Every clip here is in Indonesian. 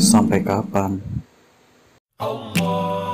Sampai kapan? Allah.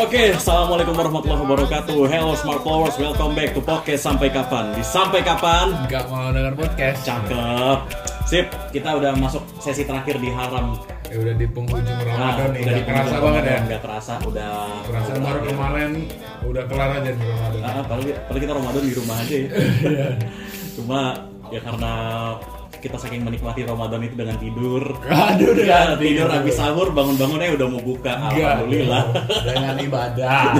Oke, assalamualaikum warahmatullahi wabarakatuh. Hello Smart Flowers, welcome back to podcast Sampai Kapan. Di Sampai Kapan, nggak mau denger podcast cakep. Sip, kita udah masuk sesi terakhir di Haram. ya udah di penghujung Nah, Ramadan nih udah di kerasa penghujung banget ya Nggak terasa, udah. kerasa baru kemarin udah kelar aja nih Ramadan Ah, apalagi, apalagi kita Ramadan di rumah aja ya. Cuma ya karena kita saking menikmati Ramadan itu dengan tidur. aduh Ya, tidur habis sahur bangun-bangun eh udah mau buka. Alhamdulillah. dengan ibadah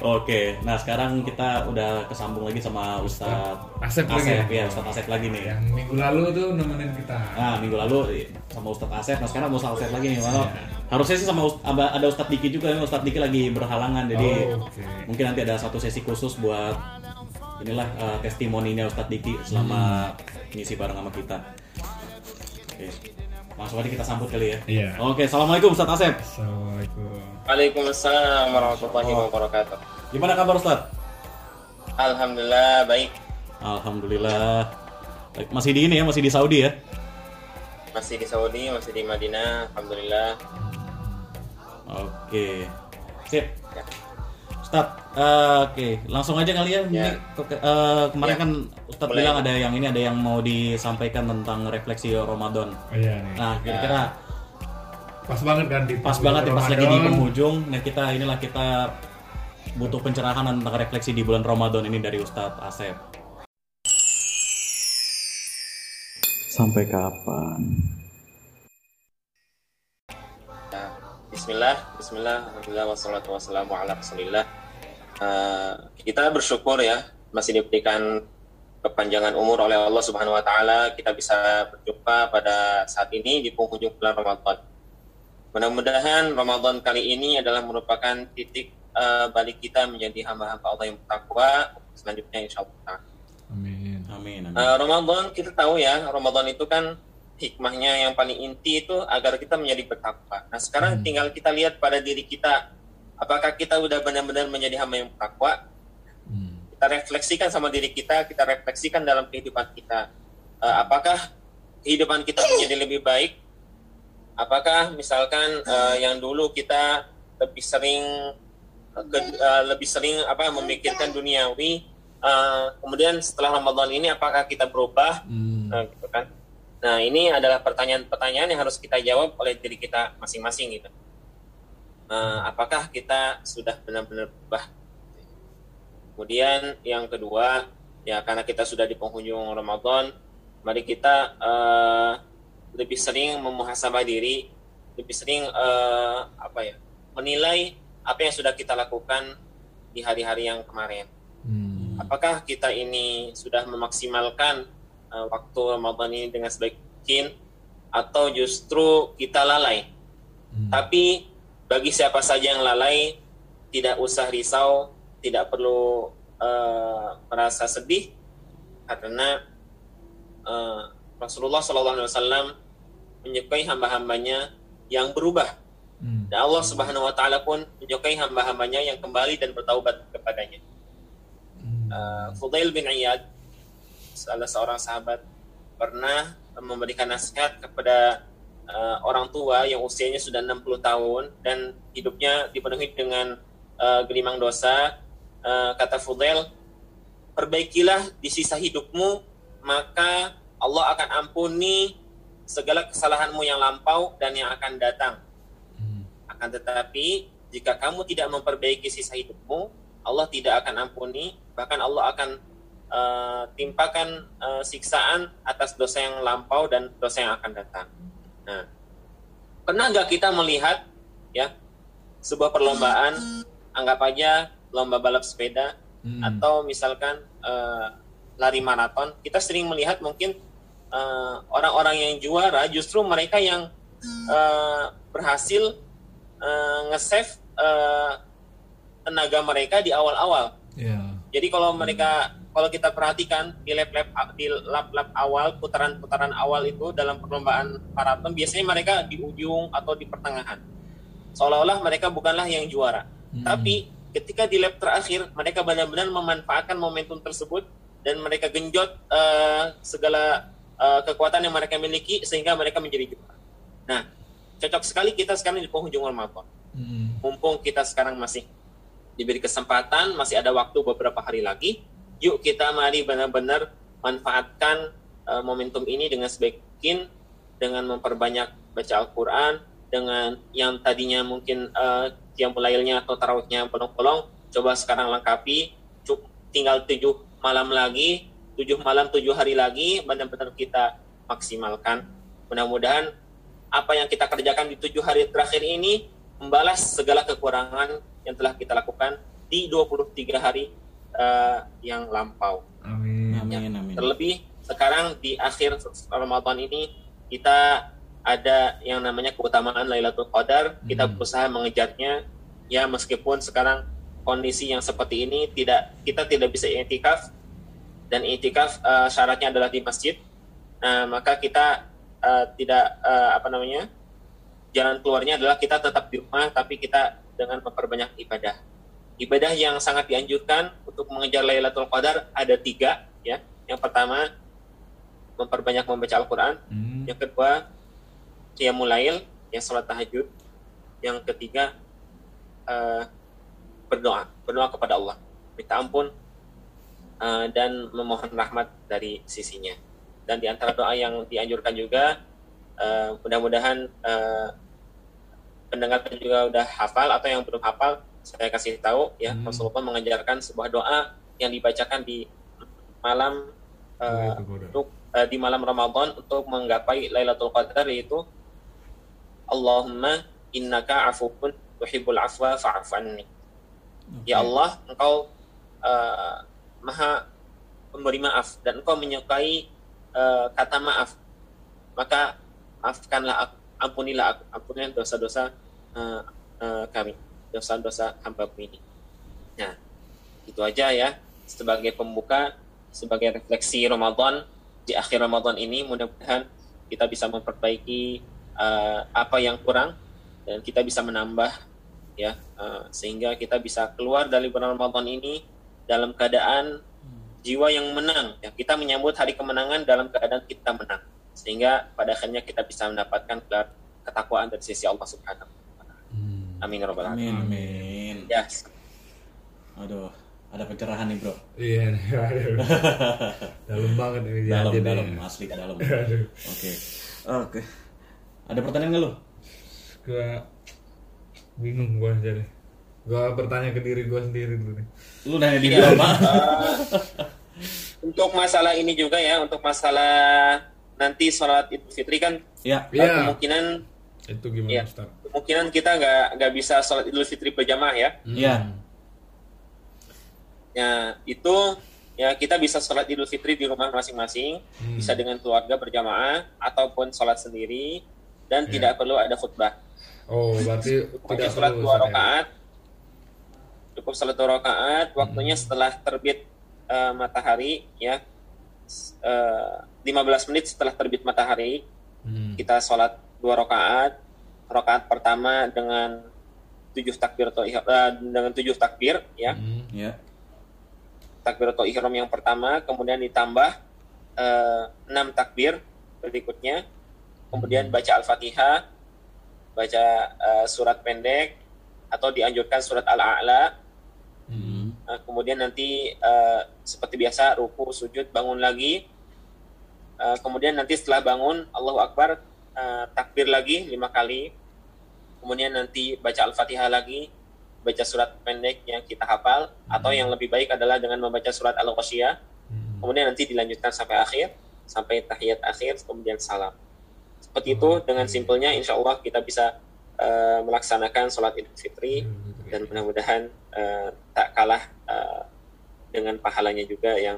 Oke, nah sekarang kita udah kesambung lagi sama Ustadz Asep lagi ya? ya Ustadz Asep lagi nih. yang minggu lalu tuh nemenin kita Nah minggu lalu sama Ustadz Asep, nah sekarang mau sama Asep lagi nih. Malah Iya. harusnya sih sama Ust- ada Ustadz Diki juga, Ustadz Diki lagi berhalangan, jadi Oh, oke. mungkin nanti ada satu sesi khusus buat inilah eh, testimoninya Ustadz Diki selama Hmm. ngisi bareng sama kita. Oke, langsung aja kita sambut kali ya. Iya. Oke, assalamualaikum Ustadz Asep. Assalamualaikum Waalaikumsalam warahmatullahi wabarakatuh. Gimana kabar Ustadz? Alhamdulillah baik. Alhamdulillah. Baik, Masih di ini ya, masih di Saudi ya? Masih di Saudi, masih di Madinah. Alhamdulillah. Oke. Sip. Ya. Ustaz, eh, oke, langsung aja kali ya. Ini Ya. ke- eh, kemarin Ya. kan Ustaz Boleh. bilang ada yang ini ada yang mau disampaikan tentang refleksi Ramadan. oh, iya nih Nah, kira-kira pas banget kan di pas banget ya pas lagi di penghujung. Nah, kita inilah kita butuh pencerahan tentang refleksi di bulan Ramadan ini dari Ustadz Asep. Sampai kapan? Ya. Bismillah, Bismillah, Alhamdulillah, wassalatu wassalamu ala rasulillah. Eh, kita bersyukur ya masih diberikan kepanjangan umur oleh Allah Subhanahu Wa Taala. Kita bisa berjumpa pada saat ini di penghujung bulan Ramadan. Mudah-mudahan Ramadan kali ini adalah merupakan titik eh, balik kita menjadi hamba-hamba Allah yang bertakwa. Selanjutnya insya Allah. amin Amin. amin. Eh, Ramadan kita tahu ya, Ramadan itu kan hikmahnya yang paling inti itu agar kita menjadi bertakwa. Nah sekarang tinggal kita lihat pada diri kita, apakah kita udah benar-benar menjadi hamba yang bertakwa? Hmm. Kita refleksikan sama diri kita, kita refleksikan dalam kehidupan kita. Eh, apakah kehidupan kita menjadi lebih baik? Apakah misalkan eh, yang dulu kita lebih sering ke- eh, lebih sering apa memikirkan duniawi, eh, kemudian setelah Ramadan ini apakah kita berubah? Hmm. Nah, gitu kan. Nah, ini adalah pertanyaan-pertanyaan yang harus kita jawab oleh diri kita masing-masing gitu. Eh, apakah kita sudah benar-benar berubah? Kemudian yang kedua, ya karena kita sudah di penghujung Ramadan, mari kita eh, lebih sering memuhasabah diri, lebih sering eh, apa ya, menilai apa yang sudah kita lakukan di hari-hari yang kemarin Hmm. apakah kita ini sudah memaksimalkan uh, waktu Ramadan ini dengan sebaik mungkin atau justru kita lalai. Hmm. Tapi bagi siapa saja yang lalai tidak usah risau, tidak perlu uh, merasa sedih karena uh, Rasulullah SAW menyukai hamba-hambanya yang berubah. Hmm. Dan Allah Subhanahu wa taala pun menyukai hamba-hambanya yang kembali dan bertaubat kepadanya. Hmm. Uh, Fudail bin Iyad salah seorang sahabat pernah memberikan nasihat kepada uh, orang tua yang usianya sudah 60 tahun dan hidupnya dipenuhi dengan uh, gelimang dosa Uh, kata Fudail perbaikilah di sisa hidupmu maka Allah akan ampuni segala kesalahanmu yang lampau dan yang akan datang Hmm. akan tetapi jika kamu tidak memperbaiki sisa hidupmu, Allah tidak akan ampuni, bahkan Allah akan eh, timpakan eh, siksaan atas dosa yang lampau dan dosa yang akan datang. Nah, pernah nggak kita melihat ya sebuah perlombaan, anggap aja lomba balap sepeda Hmm. atau misalkan eh, lari maraton, kita sering melihat mungkin eh, orang-orang yang juara justru mereka yang eh, berhasil eh, nge-save eh, tenaga mereka di awal-awal. Ya. Jadi kalau mereka kalau kita perhatikan di lap-lap di lap-lap awal putaran-putaran awal itu dalam perlombaan maraton biasanya mereka di ujung atau di pertengahan. Seolah-olah mereka bukanlah yang juara. Hmm. Tapi ketika di lap terakhir mereka benar-benar memanfaatkan momentum tersebut dan mereka genjot eh, segala eh, kekuatan yang mereka miliki sehingga mereka menjadi juara. Nah, cocok sekali kita sekarang di penghujung Ramadan Hmm. mumpung kita sekarang masih diberi kesempatan, masih ada waktu beberapa hari lagi, yuk kita mari benar-benar manfaatkan uh, momentum ini dengan sebaik mungkin, dengan memperbanyak baca Al-Quran, dengan yang tadinya mungkin uh, yang mulailnya atau tarawihnya bolong-bolong, coba sekarang lengkapi, cuk, tinggal tujuh malam lagi, tujuh malam tujuh hari lagi, benar-benar kita maksimalkan. Mudah-mudahan apa yang kita kerjakan di tujuh hari terakhir ini membalas segala kekurangan yang telah kita lakukan di 23 hari eh, yang lampau. Amin. Amin, amin. Terlebih sekarang di akhir Ramadan ini kita ada yang namanya keutamaan Lailatul Qadar, kita Hmm. berusaha mengejarnya ya meskipun sekarang kondisi yang seperti ini tidak kita tidak bisa itikaf dan itikaf eh, syaratnya adalah di masjid. Nah, maka kita eh, tidak eh, apa namanya? jalan keluarnya adalah kita tetap di rumah tapi kita dengan memperbanyak ibadah. Ibadah yang sangat dianjurkan untuk mengejar Lailatul Qadar ada tiga ya. Yang pertama memperbanyak membaca Al-Quran. Hmm. Yang kedua qiyamul lail, yang sholat tahajud. Yang ketiga eh, berdoa, berdoa kepada Allah, minta ampun eh, dan memohon rahmat dari sisinya. Dan di antara doa yang dianjurkan juga eh, mudah-mudahan eh, pendengar juga udah hafal atau yang belum hafal saya kasih tahu ya Hmm. Rasulullah mengajarkan sebuah doa yang dibacakan di malam Qadar. untuk eh, di malam Ramadan untuk menggapai Lailatul Qadar yaitu Allahumma innaka afuun tuhibbul afwa fa'fu anni. Ya Allah, Engkau eh, Maha pemberi maaf dan Engkau menyukai eh, kata maaf. Maka maafkanlah aku, ampunilah aku, ampunilah dosa-dosa eh, eh, kami, dosa-dosa hamba ini. Nah, itu aja ya sebagai pembuka, sebagai refleksi Ramadan di akhir Ramadan ini mudah-mudahan kita bisa memperbaiki eh, apa yang kurang dan kita bisa menambah ya eh, sehingga kita bisa keluar dari bulan Ramadan ini dalam keadaan jiwa yang menang ya kita menyambut hari kemenangan dalam keadaan kita menang sehingga pada akhirnya kita bisa mendapatkan ketakwaan dari sisi Allah Subhanahu. Amin ya rabbal alamin. Amin, amin. Ya, Aduh, ada pencerahan nih, Bro. Iya, dalam banget ini dia Dalam, dalam, asli dalam. Oke. Oke. Ada pertanyaan nggak lu? Gua bingung gua aja deh. Gua bertanya ke diri gua sendiri dulu nih. Lu nanya di gua, Pak. untuk masalah ini juga ya untuk masalah nanti sholat Idul Fitri kan Ya. Iya. kemungkinan Itu gimana, Iya. Ustaz? Kemungkinan kita nggak nggak bisa sholat Idul Fitri berjamaah ya. Iya. Ya itu ya kita bisa sholat Idul Fitri di rumah masing-masing, Hmm. bisa dengan keluarga berjamaah ataupun sholat sendiri dan Iya. tidak perlu ada khutbah. Oh, berarti Cukup tidak sholat dua ya? rakaat. Cukup sholat dua rakaat, waktunya setelah terbit eh, matahari ya. S- eh, 15 menit setelah terbit matahari Hmm. kita sholat dua rakaat. Rakaat pertama dengan tujuh takbir atau ihram, eh, dengan tujuh takbir ya. Hmm. Ya. takbiratul ihram yang pertama, kemudian ditambah eh, enam takbir berikutnya, kemudian baca al-fatihah, baca eh, surat pendek atau dianjurkan surat al-a'la, Hmm. Eh, kemudian nanti eh, seperti biasa ruku, sujud, bangun lagi, Eh, kemudian nanti setelah bangun Allahu Akbar eh, takbir lagi lima kali, kemudian nanti baca al-fatihah lagi, baca surat pendek yang kita hafal, atau yang lebih baik adalah dengan membaca surat al-ghasyiyah, Hmm. kemudian nanti dilanjutkan sampai akhir sampai tahiyat akhir kemudian salam seperti itu dengan simpelnya insya Allah kita bisa eh, melaksanakan sholat Idul Fitri dan mudah-mudahan eh, tak kalah eh, dengan pahalanya juga yang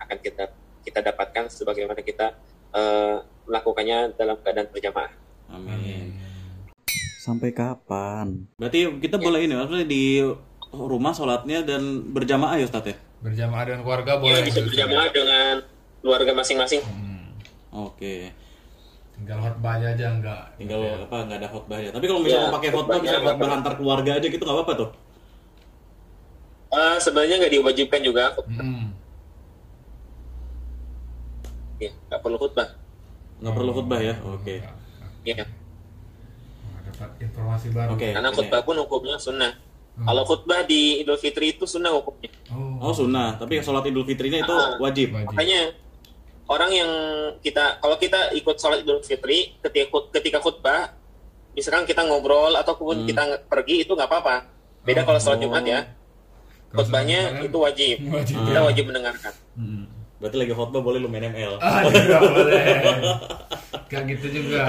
akan kita kita dapatkan sebagaimana kita eh, melakukannya dalam keadaan berjamaah. Amin. Sampai kapan? Berarti kita boleh ini maksudnya di rumah sholatnya dan berjamaah ya Ustadz ya? Berjamaah dengan keluarga Ya, boleh. bisa gitu, berjamaah dengan keluarga masing-masing. Hmm. Oke. Tinggal khotbah aja aja enggak. Tinggal apa nggak ada khotbahnya. Tapi kalau misalnya Ya, mau pakai khotbah bisa khotbah antar keluarga aja gitu nggak apa-apa tuh? Eh, sebenarnya nggak diwajibkan juga, Hmm. ya, nggak perlu khutbah. Nggak perlu khotbah ya? Oke. Ya, Wah, dapat informasi baru. Oke. karena khutbah pun hukumnya sunnah. Kalau khutbah di Idul Fitri itu sunnah hukumnya. Oh. Oh sunnah, tapi sholat idul fitrinya itu Ah. wajib. Wajib. Makanya orang yang kita kalau kita ikut sholat Idul Fitri ketika khut- ketika khutbah, misalkan kita ngobrol ataupun kita nge- pergi itu nggak apa-apa. Beda kalau sholat Jumat ya. Khutbahnya Jumat itu wajib. Wajib. Kita wajib mendengarkan. Hmm. Berarti lagi khotbah boleh lu main ML. Ah, tidak boleh. Kayak gitu juga.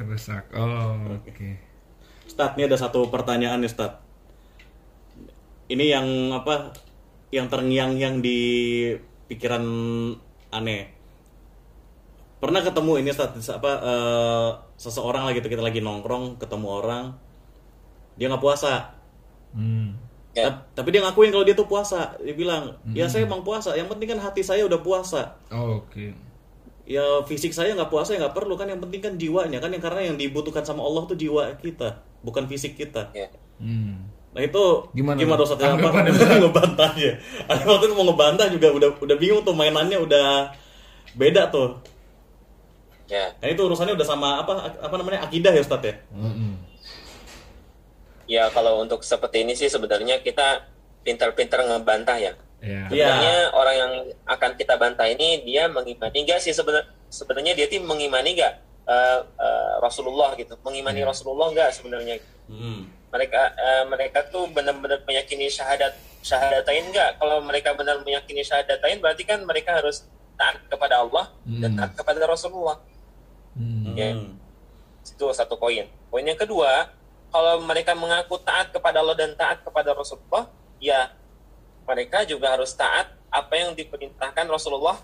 Terusak. Oh, oke. Ustadz, ini ada satu pertanyaan nih Ustadz. Ini yang apa? Yang terngiang-ngiang di pikiran aneh. Pernah ketemu ini Ustadz, apa eh, seseorang lagi gitu kita lagi nongkrong, ketemu orang, dia nggak puasa. Hmm. Ya. Tap- Tapi dia ngakuin kalau dia tuh puasa. Dia bilang, ya saya emang puasa. Yang penting kan hati saya udah puasa. Oh, oke. Ya fisik saya nggak puasa ya nggak perlu kan. Yang penting kan jiwanya kan. Yang karena yang dibutuhkan sama Allah tuh jiwa kita, bukan fisik kita. Ya. Hmm. Nah itu Gimana? gimana Ustaz? Apa Tanggapannya, ngebantahnya? Ada waktu itu mau ngebantah juga udah udah bingung tuh mainannya udah beda tuh. Ya. Nah itu urusannya udah sama apa apa namanya akidah ya Ustaz ya? Mm-mm. Ya kalau untuk seperti ini sih sebenarnya kita pintar-pintar ngebantah ya. Ya. Iya. Sebenarnya orang yang akan kita bantah ini dia mengimani enggak sih sebenarnya sebenarnya dia tuh mengimani enggak eh, eh, Rasulullah gitu. Mengimani Rasulullah enggak sebenarnya. Hmm. Mereka eh, mereka tuh benar-benar meyakini syahadat syahadatain enggak? Kalau mereka benar meyakini syahadatain berarti kan mereka harus taat kepada Allah dan Hmm. taat kepada Rasulullah. Hmm. Ya. Itu satu poin. Poin yang kedua, kalau mereka mengaku taat kepada Allah dan taat kepada Rasulullah, ya mereka juga harus taat apa yang diperintahkan Rasulullah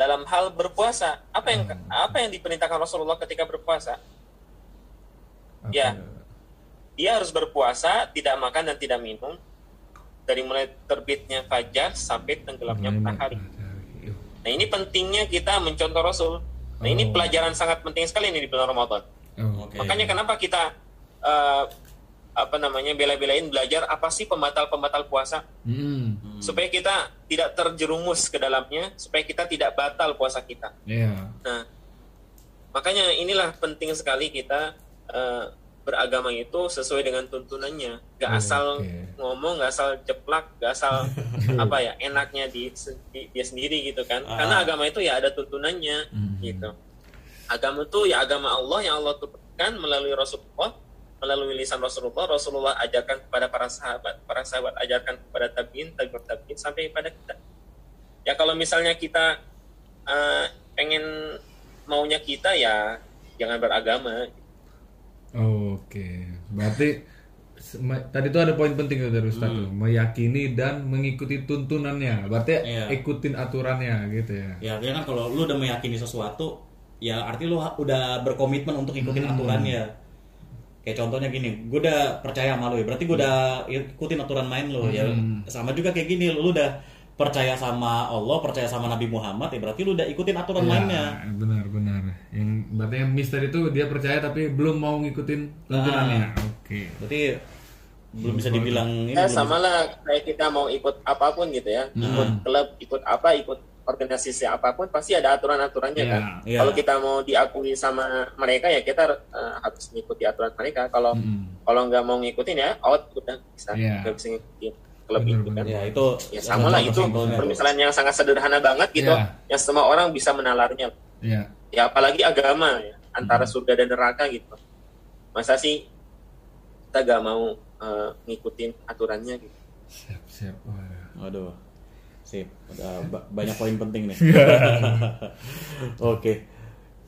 dalam hal berpuasa. Apa yang apa yang diperintahkan Rasulullah ketika berpuasa? Apa? Ya. Dia harus berpuasa, tidak makan dan tidak minum dari mulai terbitnya fajar sampai tenggelamnya matahari. Nah, ini pentingnya kita mencontoh Rasul. Nah, ini Oh. pelajaran sangat penting sekali nih di bulan Ramadan. Oh. Oke. Makanya kenapa kita eh, apa namanya bela-belain belajar apa sih pembatal-pembatal puasa Hmm. supaya kita tidak terjerumus ke dalamnya, supaya kita tidak batal puasa kita. Ya. Nah, makanya inilah penting sekali kita eh, beragama itu sesuai dengan tuntunannya, gak Oh, asal oke. ngomong, gak asal jeplak, gak asal apa ya enaknya di, di- dia sendiri gitu kan. Ah. Karena agama itu ya ada tuntunannya Hmm. gitu. Agama itu ya agama Allah yang Allah turunkan melalui Rasulullah, melalui lisan Rasulullah. Rasulullah ajarkan kepada para sahabat, para sahabat ajarkan kepada tabiin, tabiut tabiin sampai pada kita. Ya kalau misalnya kita eh, pengen maunya kita ya jangan beragama. Oh, Oke. Berarti se- me- tadi tuh ada poin penting tuh dari Ustaz tuh, meyakini dan mengikuti tuntunannya. Berarti Iya. ikutin aturannya gitu ya. Ya, ya kan kalau lu udah meyakini sesuatu, ya arti lu udah berkomitmen untuk ikutin Hmm. aturannya. Kayak contohnya gini, gue udah percaya sama lu ya, berarti gue udah ikutin aturan main lu ya. Hmm. Sama juga kayak gini, lu udah percaya sama Allah, percaya sama Nabi Muhammad ya berarti lu udah ikutin aturan Ya, mainnya. benar benar. Yang berarti yang mister itu dia percaya tapi belum mau ngikutin tuntunannya. Oke. Berarti belum bisa dibilang ini Ya sama lah kayak kita mau ikut apa pun gitu ya, ikut klub, ikut apa, ikut organisasi apa pun pasti ada aturan-aturannya Iya. kan. Iya. Kalau kita mau diakui sama mereka ya kita eh, harus mengikuti aturan mereka. Kalau Mm-mm. kalau nggak mau ngikutin ya out udah bisa nggak bisa ngikutin klub Bener, itu kan. bener. ya itu Ya sama lah itu permisalan yang sangat sederhana banget gitu, Iya. yang semua orang bisa menalarnya. Iya. Ya apalagi agama ya, antara surga dan neraka gitu. Masa sih kita gak mau eh, ngikutin aturannya gitu. Siap siap. Waduh. Waduh. Sip, ba- banyak poin penting nih. Oke.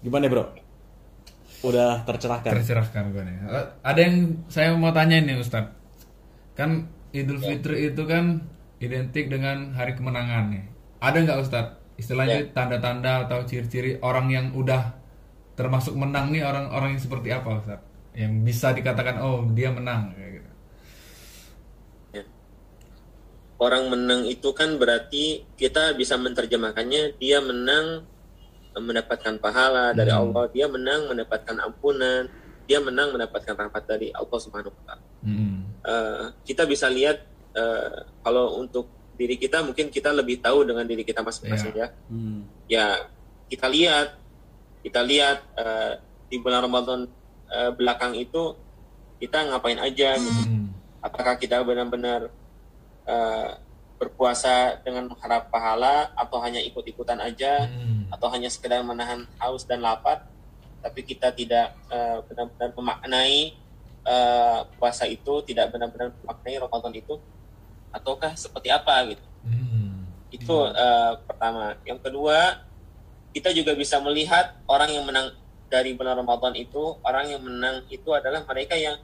Gimana, Bro? udah tercerahkan. tercerahkan gue nih. Ada yang saya mau tanya nih Ustadz. Kan Idul Fitri itu kan identik dengan hari kemenangan nih. Ada nggak Ustadz istilahnya tanda-tanda atau ciri-ciri orang yang udah termasuk menang nih orang-orang yang seperti apa Ustadz? Yang bisa dikatakan oh dia menang kayak gitu. Ya. Orang menang itu kan berarti kita bisa menerjemahkannya dia menang eh, mendapatkan pahala dari Allah, dia menang mendapatkan ampunan, dia menang mendapatkan rahmat dari Allah Subhanahu wa taala. Hmm. Eh, kita bisa lihat eh, kalau untuk diri kita mungkin kita lebih tahu dengan diri kita masing-masing ya. Hmm. Ya, kita lihat kita lihat eh, di bulan Ramadan eh, belakang itu kita ngapain aja gitu Hmm. apakah kita benar-benar eh, berpuasa dengan mengharap pahala atau hanya ikut-ikutan aja Hmm. atau hanya sekedar menahan haus dan lapar tapi kita tidak eh, benar-benar memaknai eh, puasa itu tidak benar-benar memaknai Ramadan itu ataukah seperti apa gitu Hmm. itu eh, pertama yang kedua kita juga bisa melihat orang yang menang dari bulan Ramadan itu orang yang menang itu adalah mereka yang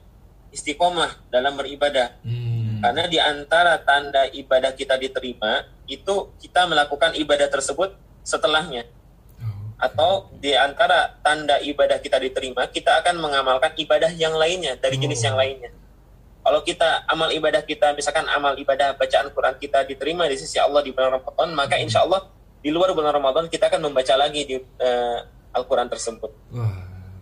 istiqomah dalam beribadah Hmm. Karena di antara tanda ibadah kita diterima itu kita melakukan ibadah tersebut setelahnya. Oh. atau di antara tanda ibadah kita diterima kita akan mengamalkan ibadah yang lainnya dari jenis yang lainnya. Kalau kita amal ibadah kita misalkan amal ibadah bacaan Quran kita diterima di sisi Allah di bulan Ramadan maka insya Allah di luar bulan Ramadan kita akan membaca lagi di eh, Al-Quran tersebut.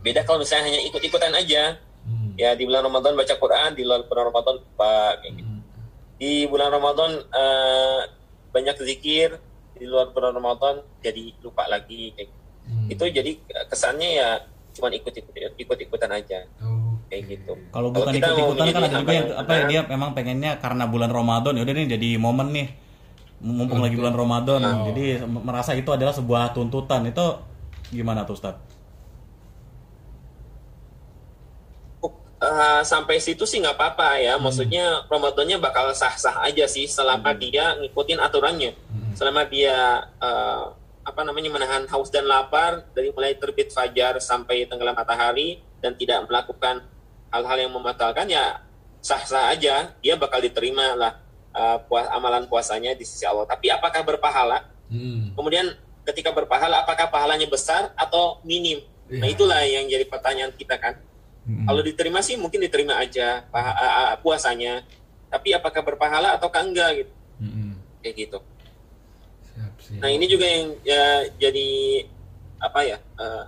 Beda kalau misalnya hanya ikut-ikutan aja. Hmm. ya di bulan Ramadan baca Quran di luar bulan Ramadan lupa kayak gitu. Hmm. Di bulan Ramadan eh, banyak zikir di luar bulan Ramadan jadi lupa lagi kayak gitu. Hmm. itu jadi kesannya ya cuma ikut ikut ikutan aja Oh. kayak gitu Kalau bukan kita mau ikut-ikutan kan ada juga yang apa ya dia memang pengennya karena bulan Ramadan ya udah nih jadi momen nih mumpung lagi bulan Ramadan Oh. jadi merasa itu adalah sebuah tuntutan itu gimana tuh Ustaz? Eh, sampai situ sih nggak apa-apa ya. Maksudnya Ramadannya bakal sah-sah aja sih selama dia ngikutin aturannya. Selama dia eh, apa namanya menahan haus dan lapar dari mulai terbit fajar sampai tenggelam matahari dan tidak melakukan hal-hal yang membatalkan ya sah-sah aja. Dia bakal diterima lah eh, puas amalan puasanya di sisi Allah. Tapi apakah berpahala? Hmm. kemudian ketika berpahala apakah pahalanya besar atau minim? Nah Iya. itulah yang jadi pertanyaan kita kan Hmm. kalau diterima sih mungkin diterima aja paha- puasanya. Tapi apakah berpahala ataukah enggak gitu. Hmm. Kayak gitu. Siap, siap. Nah, ini juga yang ya, jadi apa ya? eh,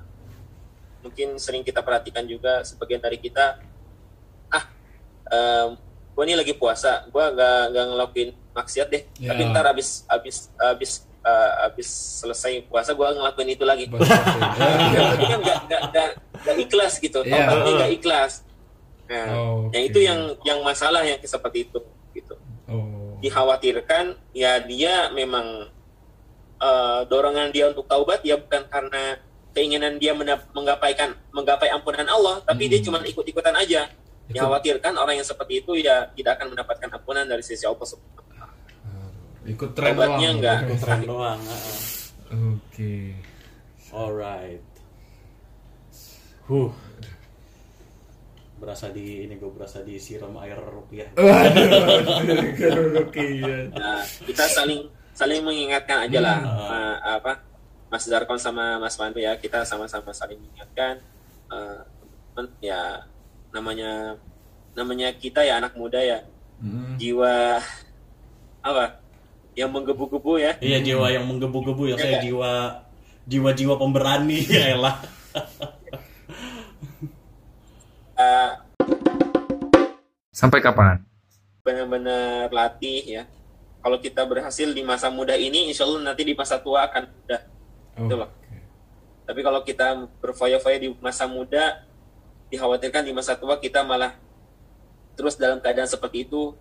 mungkin sering kita perhatikan juga sebagian dari kita ah em, gua ini lagi puasa, gua nggak nggak ngelakuin maksiat deh. Ya. Tapi ntar habis habis habis eh, habis selesai puasa gua ngelakuin itu lagi. Tapi kan nggak nggak ikhlas gitu, Iya. tobatnya nggak ikhlas. Nah, Oh, yang oke. itu yang yang masalah yang seperti itu gitu. Oh. Dikhawatirkan ya dia memang eh, dorongan dia untuk taubat ya bukan karena keinginan dia menggapaikan menggapai ampunan Allah, tapi Hmm. dia cuma ikut-ikutan aja. Dikhawatirkan orang yang seperti itu ya tidak akan mendapatkan ampunan dari sisi Allah Ta'ala. Ikut tren doang. enggak. Ikut tren doang. heeh. Oke. Alright. Huh. Berasa di ini gue berasa disiram air rupiah. Nah, kita saling saling mengingatkan aja lah Hmm. eh, apa Mas Darkon sama Mas Pandu ya kita sama-sama saling mengingatkan eh, teman ya namanya namanya kita ya anak muda ya Hmm. jiwa apa yang menggebu-gebu ya Iya jiwa yang menggebu-gebu ya saya Iya. jiwa jiwa-jiwa pemberani ya elah. Sampai kapan? benar-benar latih ya kalau kita berhasil di masa muda ini insya Allah nanti di masa tua akan mudah Oh, Itu loh. Tapi kalau kita berfoya-foya di masa muda, dikhawatirkan di masa tua kita malah terus dalam keadaan seperti itu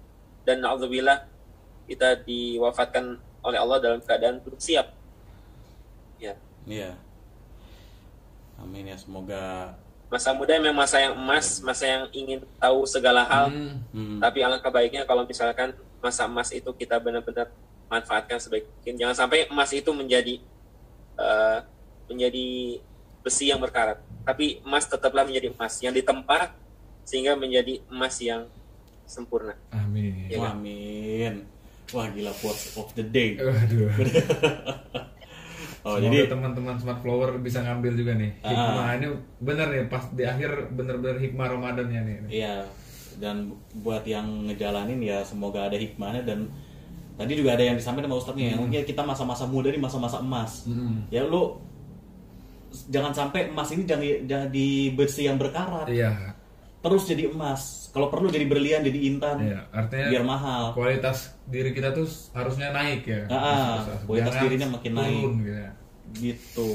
dan alhamdulillah kita diwafatkan oleh Allah dalam keadaan belum siap. Ya, Iya. Amin ya semoga masa muda memang masa yang emas, masa yang ingin tahu segala hal. Hmm. hmm, Tapi alangkah baiknya kalau misalkan masa emas itu kita benar-benar manfaatkan sebaik mungkin. Jangan sampai emas itu menjadi eh, menjadi besi yang berkarat. Tapi emas tetaplah menjadi emas yang ditempa sehingga menjadi emas yang sempurna. Amin. Ya. Wah, Amin. Wah gila quotes of the day. Oh Semoga jadi teman-teman smart flower bisa ngambil juga nih Ah. hikmah ini bener nih pas di akhir bener-bener hikmah Ramadannya nih. iya dan buat yang ngejalanin ya semoga ada hikmahnya dan tadi juga ada yang disampaikan sama Ustadznya yang mungkin kita masa-masa muda di masa-masa emas. Hmm. Ya lu jangan sampai emas ini jangan jangan di besi yang berkarat. Iya. Terus jadi emas. Kalau perlu jadi berlian, jadi intan. Iya, artinya biar mahal. kualitas diri kita tuh harusnya naik ya. Ah, kualitas Jangan dirinya makin naik. turun, gitu ya. Gitu.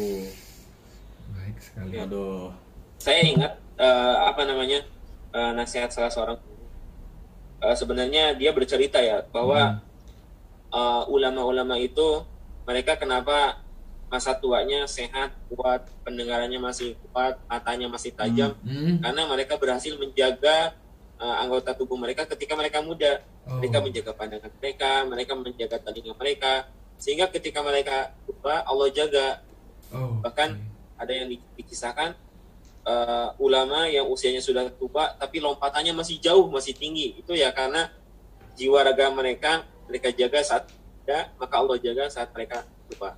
Baik sekali. Aduh. Saya ingat eh, apa namanya eh, nasihat salah seorang Eh, sebenarnya dia bercerita ya bahwa eh, ulama-ulama itu mereka kenapa masa tuanya sehat, kuat, pendengarannya masih kuat, matanya masih tajam Hmm. karena mereka berhasil menjaga eh, anggota tubuh mereka ketika mereka muda. Oh. Mereka menjaga pandangan mereka, mereka menjaga telinga mereka, sehingga ketika mereka tua Allah jaga. Oh. Bahkan ada yang di- dikisahkan eh, ulama yang usianya sudah tua tapi lompatannya masih jauh, masih tinggi. Itu ya karena jiwa raga mereka mereka jaga saat muda, maka Allah jaga saat mereka tua.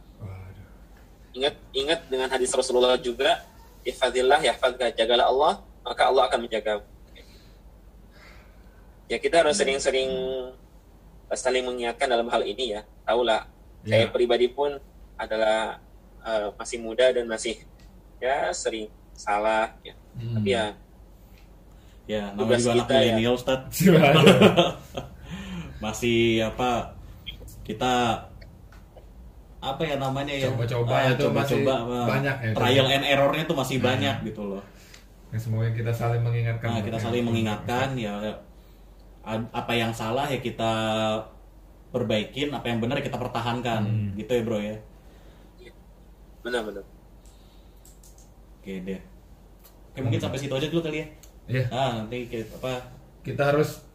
Ingat ingat dengan hadis Rasulullah juga, "Ihfazillah yahfazka." Jagalah Allah, maka Allah akan menjaga. Ya kita harus sering-sering saling mengingatkan dalam hal ini ya. Tahulah, saya Ya. pribadi pun adalah eh, masih muda dan masih ya sering salah ya. Hmm. Tapi ya Ya, namanya juga anak kita ya. milenial, Ustaz. Waduh. Masih apa? Kita apa ya namanya ya? Coba-coba Ah, ya tuh masih coba-coba, ah, banyak ya, Trial coba. and errornya tuh masih Nah. banyak gitu loh. Ya, semoga kita saling mengingatkan. Nah, kita saling mengingatkan ya apa yang salah ya kita perbaikin, apa yang benar ya kita pertahankan. Hmm. Gitu ya, Bro ya. benar-benar. Oke deh. Oke, mungkin sampai situ aja dulu kali ya. Iya. Ah, nanti kita apa? Kita harus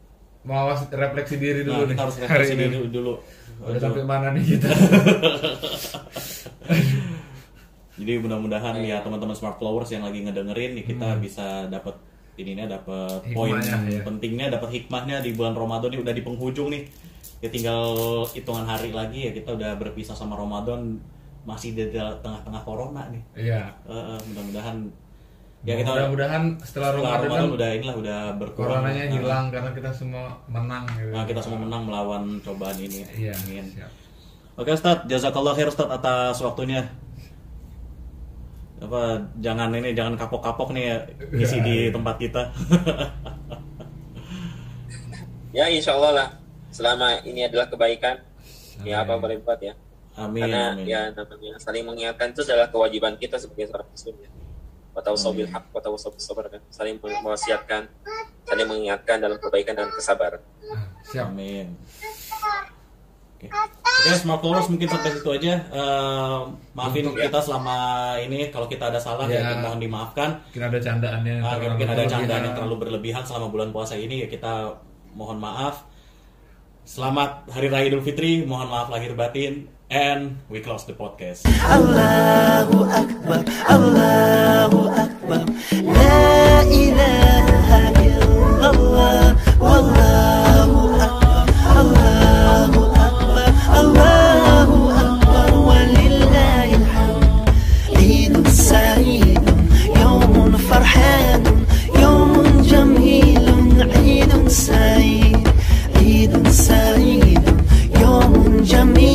mawas refleksi diri dulu Nah, nih. kita harus hari refleksi ini. dulu dulu. Udah sampai mana nih kita? Jadi mudah-mudahan ya teman-teman smart flowers yang lagi ngedengerin nih kita bisa dapat ininya dapat poin ya. pentingnya dapat hikmahnya di bulan Ramadan ini udah di penghujung nih. Ya tinggal hitungan hari lagi ya kita udah berpisah sama Ramadan masih di tengah-tengah corona nih. Iya. Eh, mudah-mudahan ya kita Mudah-mudahan setelah setelah Ramadan, Ramadan kan udah inilah udah berkurang. coronanya Nah, hilang karena kita semua menang gitu. Nah, kita semua menang melawan cobaan ini. Iya. Amin. siap. Oke Ustadz, jazakallah khair Ustadz atas waktunya. Apa jangan ini jangan kapok-kapok nih ya ngisi di tempat kita. Ya insya Allah lah. Selama ini adalah kebaikan, ya apa boleh buat ya. amin. Karena amin. ya namanya saling mengingatkan itu adalah kewajiban kita sebagai seorang muslim ya. Watawasau bil haq, watawasau bis sabr kan. Saling mewasiatkan, saling mengingatkan dalam kebaikan dan kesabaran. Siap. Amin. Oke, Oke, smart followers mungkin sampai situ aja. Eh, maafin Untuk- kita selama ini kalau kita ada salah ya, Ya. mohon dimaafkan. Mungkin ada candaannya. yang Ah, terlalu mungkin ada berlebihan. candaan yang terlalu berlebihan selama bulan puasa ini ya kita mohon maaf. Selamat Hari Raya Idul Fitri, mohon maaf lahir batin, and we close the podcast. Allahu Akbar, Allahu Akbar, La ilaha illallah, Wallahu Akbar, Allahu Akbar, Allahu Akbar, Walillahi alhamd. Eidun sa'idun, yawmun farhadun, yawmun jamilun, Eidun sa'id, Eidun sa'idun, yawmun jamilun.